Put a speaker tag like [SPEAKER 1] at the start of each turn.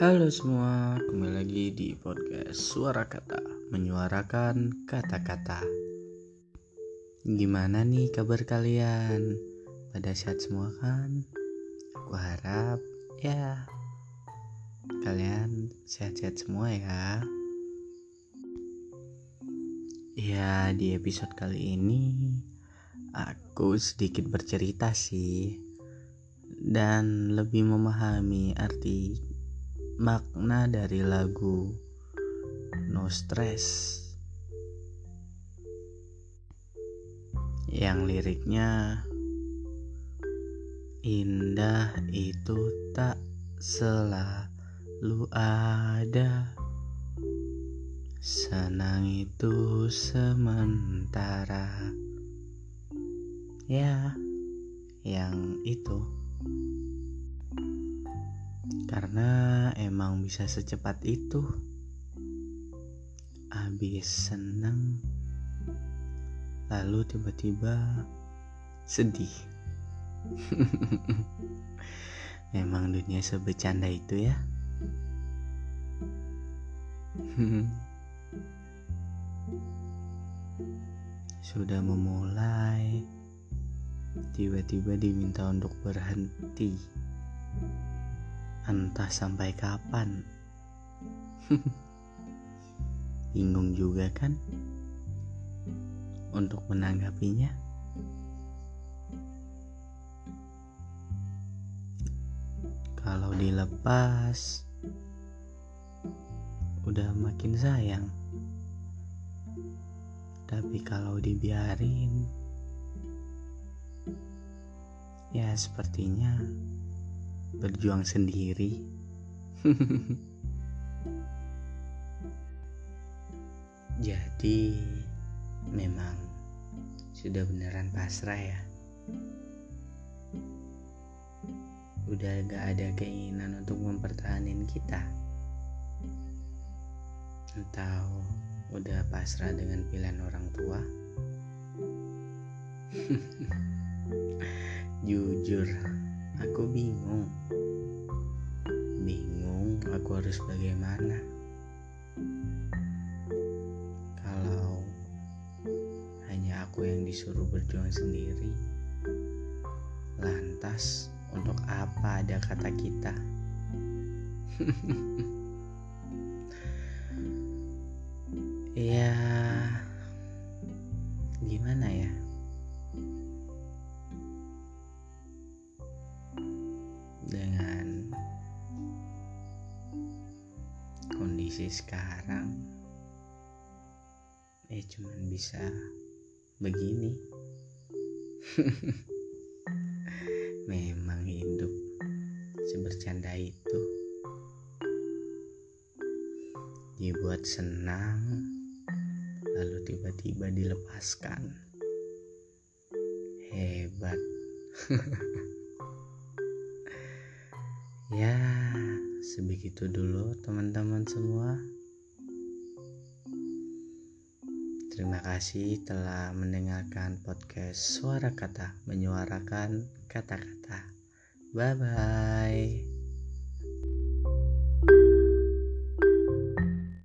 [SPEAKER 1] Halo semua, kembali lagi di podcast Suara Kata Menyuarakan kata-kata Gimana nih kabar kalian? Pada sehat semua kan? Aku harap ya Kalian sehat-sehat semua ya Ya di episode kali ini Aku sedikit bercerita sih dan lebih memahami arti makna dari lagu No Stress. Yang liriknya indah itu tak selalu ada. Senang itu sementara. Ya yang itu karena emang bisa secepat itu. Habis seneng lalu tiba-tiba sedih. Memang dunia sebecanda itu ya. Sudah memulai tiba-tiba diminta untuk berhenti entah sampai kapan. Bingung juga kan untuk menanggapinya? Kalau dilepas, udah makin sayang. Tapi kalau dibiarin, ya sepertinya berjuang sendiri. Jadi memang sudah beneran pasrah ya. Udah gak ada keinginan untuk mempertahankan kita. Atau udah pasrah dengan pilihan orang tua. Jujur, Aku bingung. Bingung aku harus bagaimana. Kalau hanya aku yang disuruh berjuang sendiri. Lantas untuk apa ada kata kita? ya gimana ya? Kondisi sekarang. Eh cuman bisa begini. Memang hidup sebercanda itu. Dibuat senang lalu tiba-tiba dilepaskan. Hebat. Ya, sebegitu dulu teman-teman semua. Terima kasih telah mendengarkan podcast Suara Kata, menyuarakan kata-kata. Bye bye.